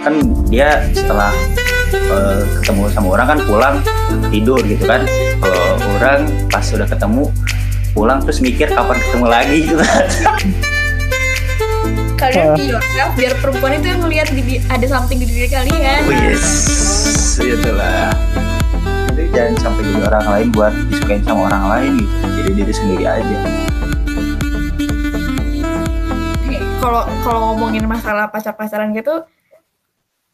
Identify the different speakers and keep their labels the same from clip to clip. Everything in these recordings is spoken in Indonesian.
Speaker 1: kan dia setelah uh, ketemu sama orang kan pulang tidur gitu kan. Kalau orang pas sudah ketemu pulang terus mikir kapan ketemu lagi gitu.
Speaker 2: Kalian be yourself biar perempuan itu yang ngelihat di, ada something di diri kalian.
Speaker 1: Oh yes. Itulah. Jadi jangan sampai jadi orang lain buat disukain sama orang lain gitu. Jadi diri sendiri aja.
Speaker 2: Kalau kalau ngomongin masalah pacar pacaran gitu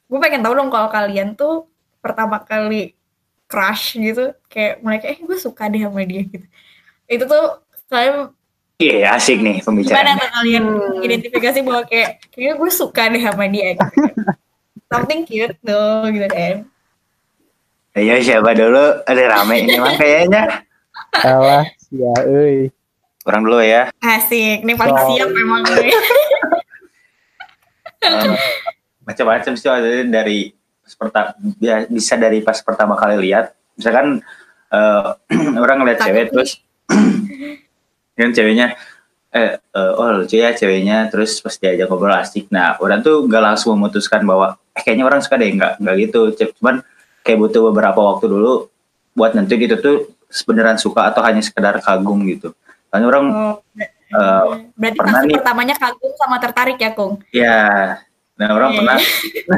Speaker 2: gue pengen tahu dong kalau kalian tuh pertama kali crush gitu kayak mulai kayak eh gue suka deh sama dia gitu itu tuh kalian
Speaker 1: Iya yeah, asik nih pembicaraan.
Speaker 2: Gimana tuh kalian hmm. identifikasi bahwa kayak kayaknya gue suka deh sama dia gitu. Something cute tuh gitu kan.
Speaker 1: Ayo siapa dulu? Ada rame ini mah kayaknya.
Speaker 3: Salah, ya euy.
Speaker 1: Orang dulu ya.
Speaker 2: Asik, ini paling oh. siap memang gue.
Speaker 1: macam-macam sih ada dari pertama ya, bisa dari pas pertama kali lihat. Misalkan uh, orang ngeliat cewek terus kan ceweknya eh uh, oh lucu ya ceweknya terus pas diajak ngobrol asik. Nah orang tuh nggak langsung memutuskan bahwa eh, kayaknya orang suka deh nggak nggak gitu. Cuman kayak butuh beberapa waktu dulu buat nentuin itu tuh sebenarnya suka atau hanya sekedar kagum gitu. Karena orang oh,
Speaker 2: uh, berarti pernah nih, pertamanya kagum sama tertarik ya kung?
Speaker 1: Ya nah orang yeah. pernah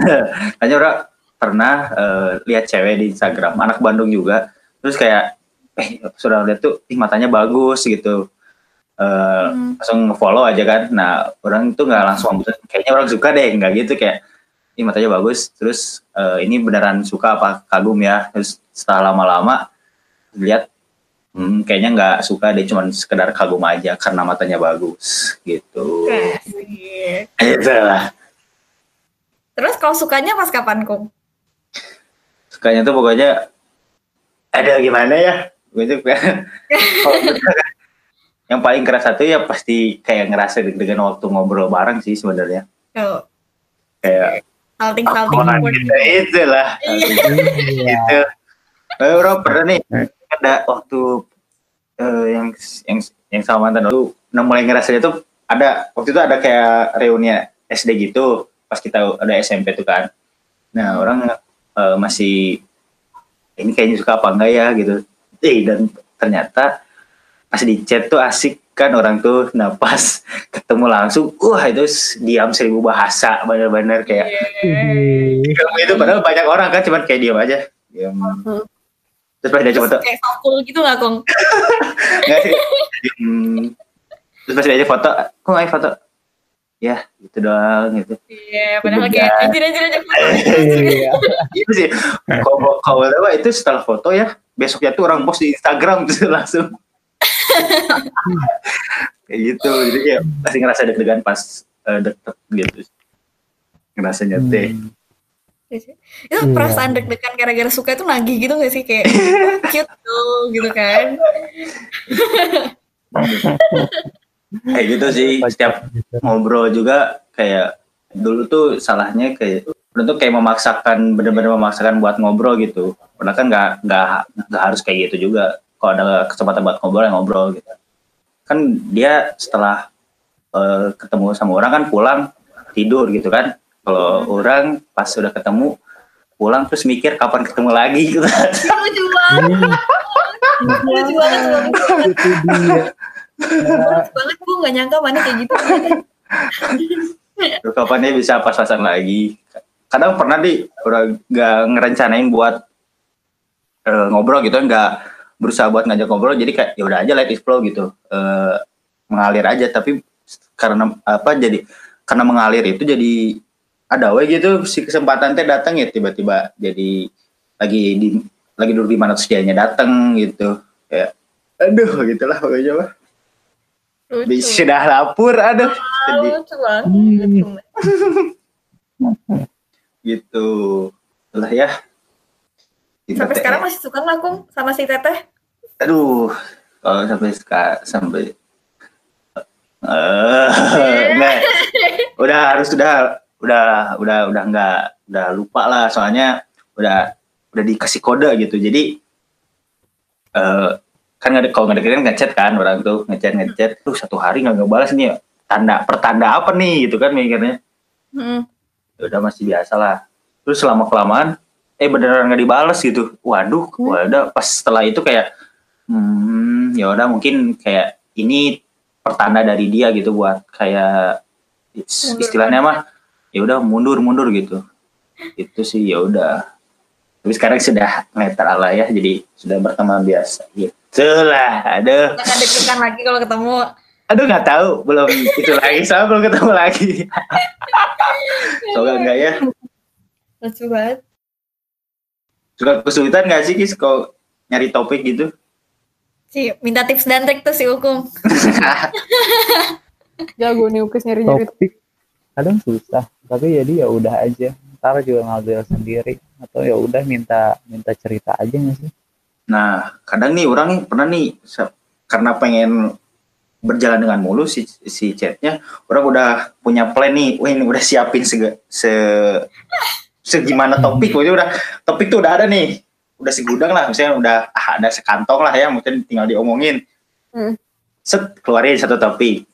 Speaker 1: hanya orang pernah uh, lihat cewek di Instagram anak Bandung juga. Terus kayak eh sudah lihat tuh ih matanya bagus gitu. Uh, hmm. langsung follow aja kan. Nah orang tuh nggak langsung kayaknya orang suka deh nggak gitu kayak ini matanya bagus. Terus uh, ini beneran suka apa? Kagum ya. Terus setelah lama-lama lihat hmm, kayaknya nggak suka deh cuman sekedar kagum aja karena matanya bagus gitu. Itu lah
Speaker 2: terus kalau sukanya pas kapan kok
Speaker 1: sukanya tuh pokoknya ada gimana ya gue yang paling keras satu ya pasti kayak ngerasa dengan waktu ngobrol bareng sih sebenarnya. Oh. Kayak
Speaker 2: salting salting
Speaker 1: gitu, itu lah. itu. Eh, bro pernah nih ada waktu uh, yang yang yang sama mantan dulu, nah mulai ngerasa itu ada waktu itu ada kayak reuni SD gitu pas kita ada SMP tuh kan. Nah orang uh, masih ini kayaknya suka apa enggak ya gitu. Eh dan ternyata pas di chat tuh asik kan orang tuh nah pas ketemu langsung wah itu diam seribu bahasa bener-bener kayak yeah. itu padahal banyak orang kan cuman kayak diam aja diam uh-huh. terus pas dia coba tuh
Speaker 2: kayak cool gitu lah kong
Speaker 1: nggak sih hmm. terus pas dia aja foto kok nggak foto ya gitu doang gitu.
Speaker 2: Iya yeah, padahal kayak anjir anjir anjir.
Speaker 1: Iya. Itu sih. Kalau kalau itu setelah foto ya besoknya tuh orang post di Instagram tuh langsung. Kayak gitu jadi kayak masih ngerasa deg-degan pas uh, deket gitu. Ngerasanya teh. Hmm.
Speaker 2: itu yeah. perasaan deg-degan gara-gara suka itu nagih gitu gak sih? Kayak cute tuh gitu kan
Speaker 1: kayak gitu sih setiap ngobrol juga kayak dulu tuh salahnya kayak tuh kayak memaksakan bener-bener memaksakan buat ngobrol gitu. Padahal kan nggak nggak nggak harus kayak gitu juga. Kalau ada kesempatan buat ngobrol ya ngobrol gitu. Kan dia setelah uh, ketemu sama orang kan pulang tidur gitu kan. Kalau hmm. orang pas sudah ketemu pulang terus mikir kapan ketemu lagi gitu.
Speaker 2: Lucu banget. Lucu banget banget gue gak nyangka mana kayak gitu.
Speaker 1: Kapan dia bisa pas-pasan lagi? Kadang pernah di orang gak ngerencanain buat uh, ngobrol gitu nggak berusaha buat ngajak ngobrol jadi kayak ya udah aja let it flow gitu. Uh, mengalir aja tapi karena apa jadi karena mengalir itu jadi ada we gitu si kesempatan teh datang ya tiba-tiba jadi lagi di lagi duduk di mana terus datang gitu. Ya aduh gitulah pokoknya mah sudah lapor aduh. Jadi gitu. Lah ya.
Speaker 2: Sampai sekarang masih suka nggak sama si Teteh?
Speaker 1: Aduh, kalau sampai sekarang sampai uh, udah harus udah udah udah udah nggak udah lupa lah. Soalnya udah udah dikasih kode gitu. Jadi uh, kan nggak kalau nggak deketin ngechat kan orang tuh ngechat ngechat. Tuh satu hari nggak ngebalas nih tanda pertanda apa nih gitu kan mikirnya. Hmm. ya udah masih biasa lah. Terus selama kelamaan eh beneran nggak dibales gitu. Waduh waduh pas setelah itu kayak hmm ya udah mungkin kayak ini pertanda dari dia gitu buat kayak
Speaker 2: Mundur.
Speaker 1: istilahnya mah ya udah mundur mundur gitu. Itu sih ya udah. Tapi sekarang sudah netral lah ya jadi sudah berteman biasa gitu lah aduh.
Speaker 2: Kita deg-degan lagi kalau ketemu.
Speaker 1: aduh nggak tahu. Belum itu lagi. Saya belum ketemu lagi. Semoga enggak ya.
Speaker 2: Lucu banget.
Speaker 1: suka kesulitan nggak sih kis kalau nyari topik gitu?
Speaker 2: Si minta tips dan trik tuh si Ukung.
Speaker 4: Jago nih Ukis nyari-nyari.
Speaker 3: topik kadang susah tapi jadi ya udah aja. Ntar juga ngambil sendiri. Atau ya udah minta minta cerita aja nggak sih
Speaker 1: Nah, kadang nih orang nih pernah nih karena pengen berjalan dengan mulus si, si chatnya, orang udah punya plan nih, wah ini udah siapin se, se segimana topik, pokoknya udah topik tuh udah ada nih, udah segudang lah, misalnya udah ah, ada sekantong lah ya, mungkin tinggal diomongin,
Speaker 4: Hmm.
Speaker 1: set keluarin satu topik.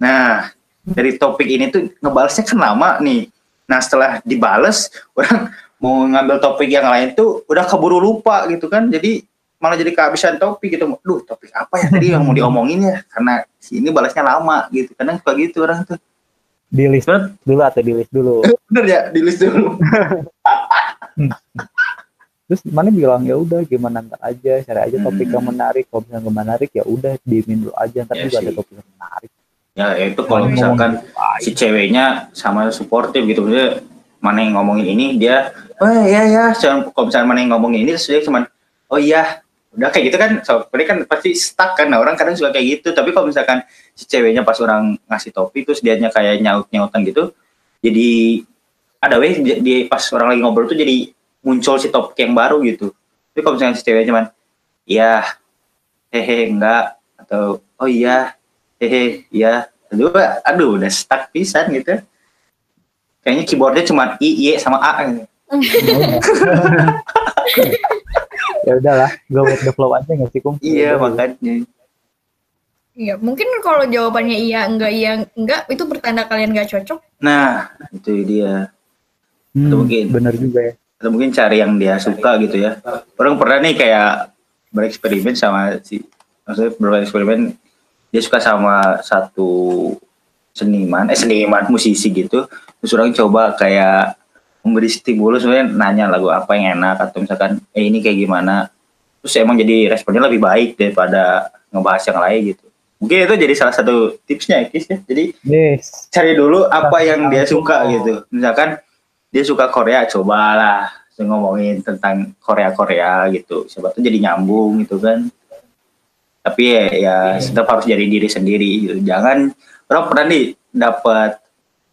Speaker 1: Nah, dari topik ini tuh ngebalesnya kan lama nih. Nah, setelah dibales, orang mau ngambil topik yang lain tuh udah keburu lupa gitu kan. Jadi malah jadi kehabisan topik gitu. Duh topik apa ya tadi yang mau diomongin ya? Karena si ini balasnya lama gitu. Kadang suka gitu orang tuh.
Speaker 3: Di list
Speaker 1: Bener,
Speaker 3: dulu atau di list dulu?
Speaker 1: Bener ya di list dulu.
Speaker 3: Terus mana bilang ya udah gimana ntar aja cari aja topik
Speaker 1: Hmm.
Speaker 3: yang menarik. Kalau misalnya nggak menarik ya udah diemin dulu aja. Ntar
Speaker 1: Ya
Speaker 3: juga ada
Speaker 1: sih.
Speaker 3: topik yang menarik.
Speaker 1: Ya itu kalau misalkan si ceweknya sama suportif gitu. Maksudnya mana yang ngomongin ini dia oh iya ya Cuman kalau misalnya mana yang ngomongin ini terus dia cuman oh iya. Udah kayak gitu kan so, ini kan pasti stuck kan nah, orang kadang suka kayak gitu. Tapi kalau misalkan si ceweknya pas orang ngasih topik terus dianya kayak nyaut nyautan gitu jadi ada weh di, di- pas orang lagi ngobrol tuh jadi muncul si topik yang baru gitu. Tapi kalau misalnya si ceweknya cuman iya hehe enggak atau oh iya hehe iya aduh aduh udah stuck pisan gitu kayaknya keyboardnya cuma i y sama a gitu.
Speaker 3: ya udahlah go with the flow aja nggak sih kum
Speaker 1: iya
Speaker 3: Ya
Speaker 1: makanya
Speaker 2: Iya, mungkin kalau jawabannya iya, enggak, iya, enggak, itu bertanda kalian enggak cocok.
Speaker 1: nah itu dia
Speaker 3: Hmm,
Speaker 1: Atau mungkin.
Speaker 3: bener juga ya
Speaker 1: atau mungkin cari yang dia suka gitu ya orang pernah nih kayak bereksperimen sama si maksudnya bereksperimen dia suka sama satu seniman eh seniman musisi gitu terus orang coba kayak memberi stimulus sebenarnya nanya lagu apa yang enak atau misalkan eh ini kayak gimana terus emang jadi responnya lebih baik daripada ngebahas yang lain gitu mungkin itu jadi salah satu tipsnya ya Kis ya jadi
Speaker 3: yes
Speaker 1: cari dulu apa yang dia suka gitu. Misalkan dia suka Korea, cobalah ngomongin tentang Korea Korea gitu. Siapa tuh jadi nyambung gitu kan. Tapi ya, ya tetap harus jadi diri sendiri. Gitu. Jangan orang pernah nih dapat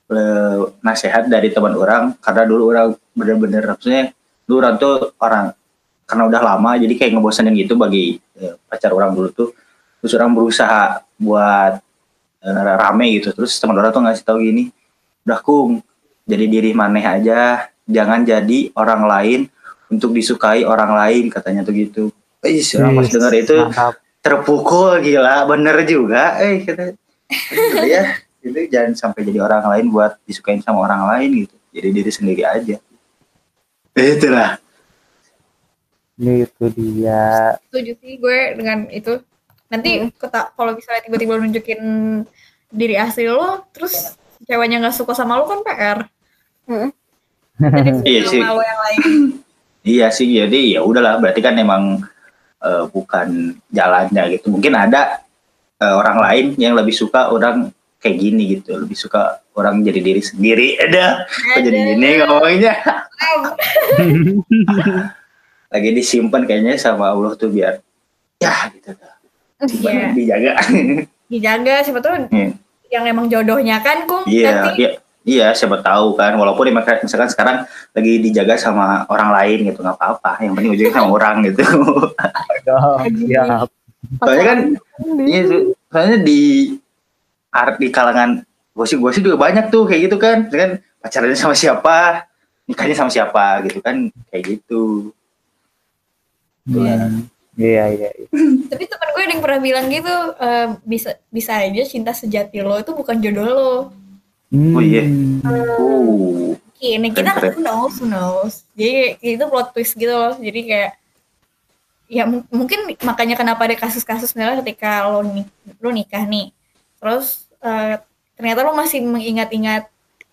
Speaker 1: eh, nasihat dari teman orang karena dulu orang bener-bener maksudnya dulu orang tuh orang karena udah lama jadi kayak ngebosenin gitu bagi eh, pacar orang dulu tuh. Terus orang berusaha buat eh, rame gitu terus teman orang tuh ngasih tahu gini udah kum jadi diri maneh aja jangan jadi orang lain untuk disukai orang lain katanya tuh gitu. Ih, orang pas
Speaker 3: Yes,
Speaker 1: denger itu
Speaker 3: mantap.
Speaker 1: terpukul gila bener juga eh kata "Bener ya itu jangan sampai jadi orang lain buat disukain sama orang lain gitu jadi diri sendiri aja itulah
Speaker 3: itu dia
Speaker 2: Setuju sih gue dengan itu. Nanti keta- kalau misalnya tiba-tiba nunjukin diri asli lo, terus ceweknya nggak suka sama lo kan PR.
Speaker 4: Mm.
Speaker 2: Jadi
Speaker 1: Iya sih.
Speaker 2: sama lo yang lain.
Speaker 1: Iya sih, jadi ya udahlah. Berarti kan emang eh, bukan jalannya gitu. Mungkin ada eh, orang lain yang lebih suka orang kayak gini gitu, lebih suka orang jadi diri sendiri. Ada, kok jadi gini ngomongnya. Lagi disimpan kayaknya sama Allah tuh biar ya gitu. Simpan,
Speaker 2: Iya.
Speaker 1: dijaga.
Speaker 2: Dijaga siapa tuh
Speaker 1: Hmm.
Speaker 2: yang emang jodohnya kan, Kum.
Speaker 1: Iya,
Speaker 2: Nanti
Speaker 1: iya. Iya, siapa tahu kan. Walaupun misalkan sekarang lagi dijaga sama orang lain gitu, nggak apa-apa. Yang penting ujungnya sama orang gitu.
Speaker 3: Oh, siap
Speaker 1: Soalnya kan Iya, tuh. soalnya di art di kalangan gosip-gosip juga banyak tuh kayak gitu kan, kan pacarannya sama siapa, nikahnya sama siapa gitu kan, kayak gitu.
Speaker 3: Hmm, iya iya iya.
Speaker 2: Tapi teman gue ada yang pernah bilang gitu, eh, bisa bisa aja cinta sejati lo itu bukan jodoh lo.
Speaker 3: Hmm,
Speaker 1: Oh, iya. Uh,
Speaker 2: Ini kita who knows, who knows. Jadi itu plot twist gitu loh. Jadi kayak ya mu- mungkin makanya kenapa ada kasus-kasus misalnya ketika lo nih lo nikah nih, terus eh, ternyata lo masih mengingat-ingat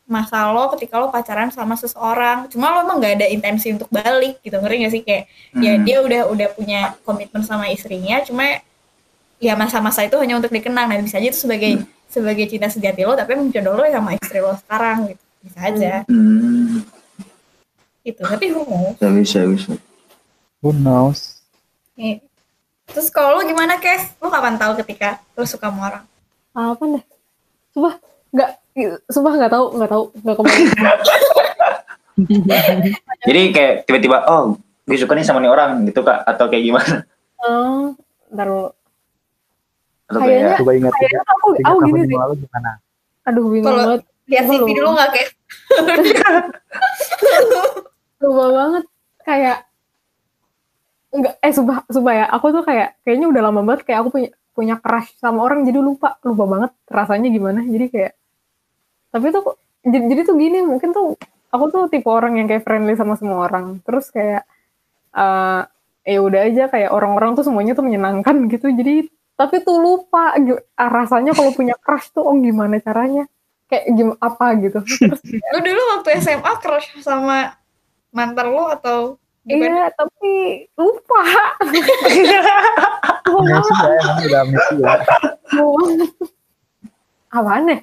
Speaker 2: masa lo ketika lo pacaran sama seseorang, cuma lo emang gak ada intensi untuk balik gitu, ngerti gak sih kayak ya
Speaker 1: Hmm.
Speaker 2: dia udah udah punya komitmen sama istrinya, cuma ya masa-masa itu hanya untuk dikenang dan bisa aja itu sebagai sebagai cinta sejati lo, tapi emang jodoh lo ya sama istri lo sekarang gitu, bisa aja
Speaker 1: Hmm,
Speaker 2: gitu. Tapi who knows?
Speaker 1: bisa bisa bisa.
Speaker 3: Who knows?
Speaker 2: Nih. Terus kalau lo gimana, Kes? Lo kapan tahu ketika lo suka sama orang?
Speaker 4: Apa deh? Sumpah nggak sumpah nggak tahu nggak tahu nggak kemarin.
Speaker 1: Jadi kayak tiba-tiba oh gue suka nih sama nih orang gitu kak atau kayak gimana?
Speaker 4: Oh, ntar dulu.
Speaker 1: Atau
Speaker 4: Kayaknya-
Speaker 1: kayak
Speaker 3: Coba ingat
Speaker 4: Kayaknya aku
Speaker 3: tiga
Speaker 4: aku gini sih.
Speaker 3: lalu gimana?
Speaker 4: Aduh bingung
Speaker 2: Kalau-
Speaker 4: banget.
Speaker 2: Lihat CV dulu nggak, Kes?
Speaker 4: Lupa banget kayak enggak eh sumpah sumpah ya aku tuh kayak kayaknya udah lama banget kayak aku punya punya crush sama orang jadi lupa lupa banget rasanya gimana. Jadi kayak tapi tuh jadi, jadi tuh gini mungkin tuh aku tuh tipe orang yang kayak friendly sama semua orang. Terus kayak eh ya udah aja kayak orang-orang tuh semuanya tuh menyenangkan gitu. Jadi tapi tuh lupa ah, rasanya kalau punya crush tuh oh gimana caranya? Kayak gimana apa gitu. Terus
Speaker 2: Lo dulu waktu SMA crush sama mantan lo atau gimana?
Speaker 4: Iya, tapi lupa.
Speaker 3: Amnesia ya, emang udah amnesia.
Speaker 4: Apaan ya?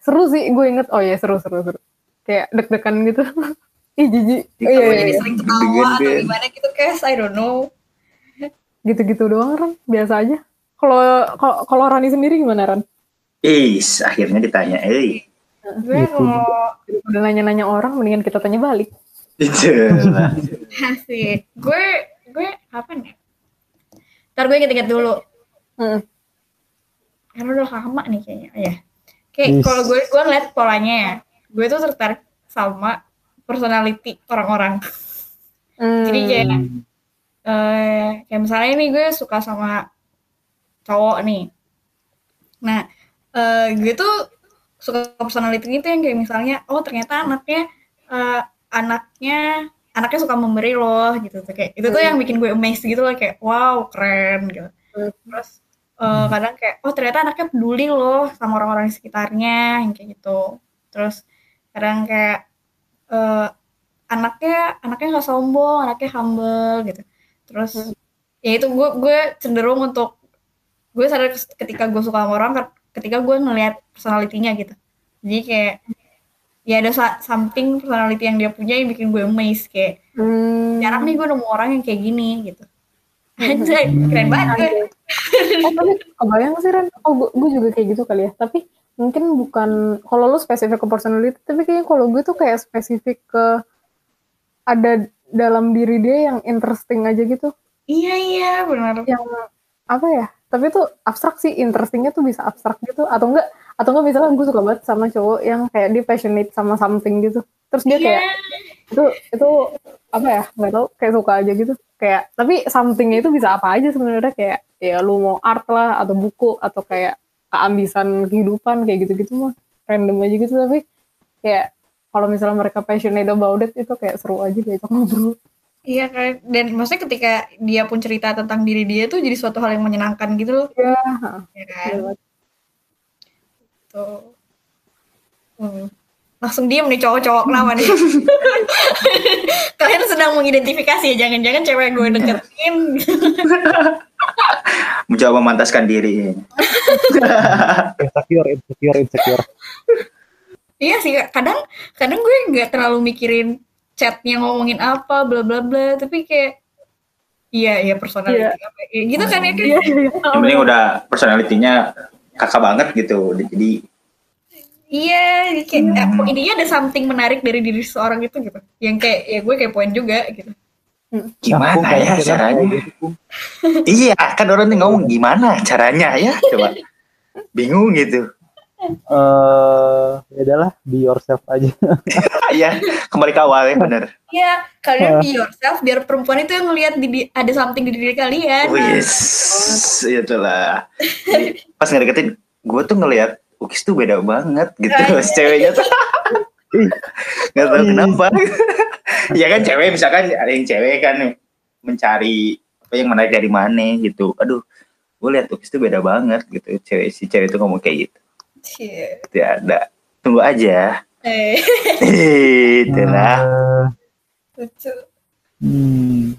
Speaker 4: Seru sih, gue inget. Oh iya, seru, seru, seru. Kayak deg-degan gitu. Ih, jijik. Oh, iya, iya,
Speaker 2: jadi
Speaker 4: iya.
Speaker 2: sering ketawa atau gimana gitu, Kes? I don't know.
Speaker 4: Gitu-gitu doang, Ran. Biasa aja. Kalau kalau- Rani sendiri gimana, Ran?
Speaker 1: Is akhirnya ditanya, eh
Speaker 2: Gue
Speaker 3: Gitu.
Speaker 2: kalau
Speaker 4: Udah nanya-nanya orang, mendingan kita tanya balik.
Speaker 1: itu lah.
Speaker 2: asik, gue gue apa nih? Ntar gue inget-inget dulu.
Speaker 4: Heeh.
Speaker 2: Karena udah lama nih kayaknya. Oh, ya. Kayak
Speaker 3: Is.
Speaker 2: kalau gue gue ngeliat polanya ya, gue tuh tertarik sama personality orang-orang.
Speaker 4: Hmm.
Speaker 2: Jadi kayak eh kayak misalnya nih gue suka sama cowok nih. Nah, eh gue tuh suka personality gitu yang kayak misalnya, oh ternyata anaknya eh, anaknya anaknya suka memberi loh gitu tuh kayak itu tuh yang bikin gue amazed gitu loh kayak wow keren gitu.
Speaker 4: Hmm.
Speaker 2: Terus eh, kadang kayak oh ternyata anaknya peduli loh sama orang-orang di sekitarnya yang kayak gitu. Terus kadang kayak eh, anaknya anaknya nggak sombong, anaknya humble gitu. Terus
Speaker 4: Hmm.
Speaker 2: ya itu gue gue cenderung untuk gue sadar ketika gue suka sama orang ketika gue ngelihat personalitinya gitu. Jadi kayak ya ada something personality yang dia punya yang bikin gue amazed kayak
Speaker 4: Hmm.
Speaker 2: jarang nih gue nemu orang yang kayak gini gitu. Anjay, keren banget.
Speaker 4: Oh, tapi kebayang sih Ren, oh gue, gue juga kayak gitu kali ya. Tapi mungkin bukan kalau lu spesifik ke personality, tapi kayaknya kalau gue tuh kayak spesifik ke ada dalam diri dia yang interesting aja gitu.
Speaker 2: Iya iya benar.
Speaker 4: Yang apa ya? Tapi tuh abstrak sih, interestingnya tuh bisa abstrak gitu. Atau enggak, atau enggak misalnya gue suka banget sama cowok yang kayak dia passionate sama something gitu. Terus dia
Speaker 2: Iya.
Speaker 4: kayak itu itu apa ya nggak tahu kayak suka aja gitu kayak tapi somethingnya itu bisa apa aja sebenarnya kayak ya lu mau art lah atau buku atau kayak keambisan kehidupan kayak gitu-gitu mah random aja gitu tapi kayak kalau misalnya mereka passionate about it itu kayak seru aja gitu ngobrol
Speaker 2: Iya kan. Dan maksudnya ketika dia pun cerita tentang diri dia tuh jadi suatu hal yang menyenangkan gitu loh.
Speaker 4: ya
Speaker 2: Ya kan. Tuh. Hmm. Langsung diem nih cowok-cowok kenapa nih? Kalian sedang mengidentifikasi ya, jangan-jangan cewek gue deketin.
Speaker 1: Mencoba memantaskan diri.
Speaker 3: insecure, insecure, insecure.
Speaker 2: iya sih, kadang kadang gue nggak terlalu mikirin chatnya ngomongin apa, bla bla bla, tapi kayak iya iya personality
Speaker 4: Iya.
Speaker 2: apa ya, gitu kan ya kan?
Speaker 4: iya iya
Speaker 1: Yang penting udah personalitinya kakak banget gitu. Jadi
Speaker 2: Iya, kayak eh, intinya ada something menarik dari diri seseorang itu gitu. Yang kayak ya gue kepoin juga gitu.
Speaker 1: gimana
Speaker 3: Aku
Speaker 1: ya
Speaker 3: kayak
Speaker 1: caranya?
Speaker 3: kayak gitu,
Speaker 1: iya, kan orang nih ngomong gimana caranya ya? Coba bingung gitu.
Speaker 3: Eh, ya udahlah, be yourself aja.
Speaker 1: Iya, kembali ke awal ya bener.
Speaker 2: Iya, kalian be yourself biar perempuan itu yang ngelihat di, ada something di diri kalian.
Speaker 1: Oh, yes, itulah. Jadi, pas ngedeketin, gue tuh ngelihat Ukis tuh beda banget gitu,
Speaker 2: Ah, iya.
Speaker 1: ceweknya tuh. nggak tahu kenapa ya kan cewek misalkan ada yang cewek kan mencari apa yang menarik dari mana gitu aduh gue lihat tuh itu beda banget gitu cewek si cewek itu ngomong kayak gitu Iya.
Speaker 2: Cie.
Speaker 1: Tidak ada. Tunggu aja.
Speaker 2: Eh.
Speaker 1: Hey.
Speaker 3: Itulah.
Speaker 2: Lucu.
Speaker 3: Hmm.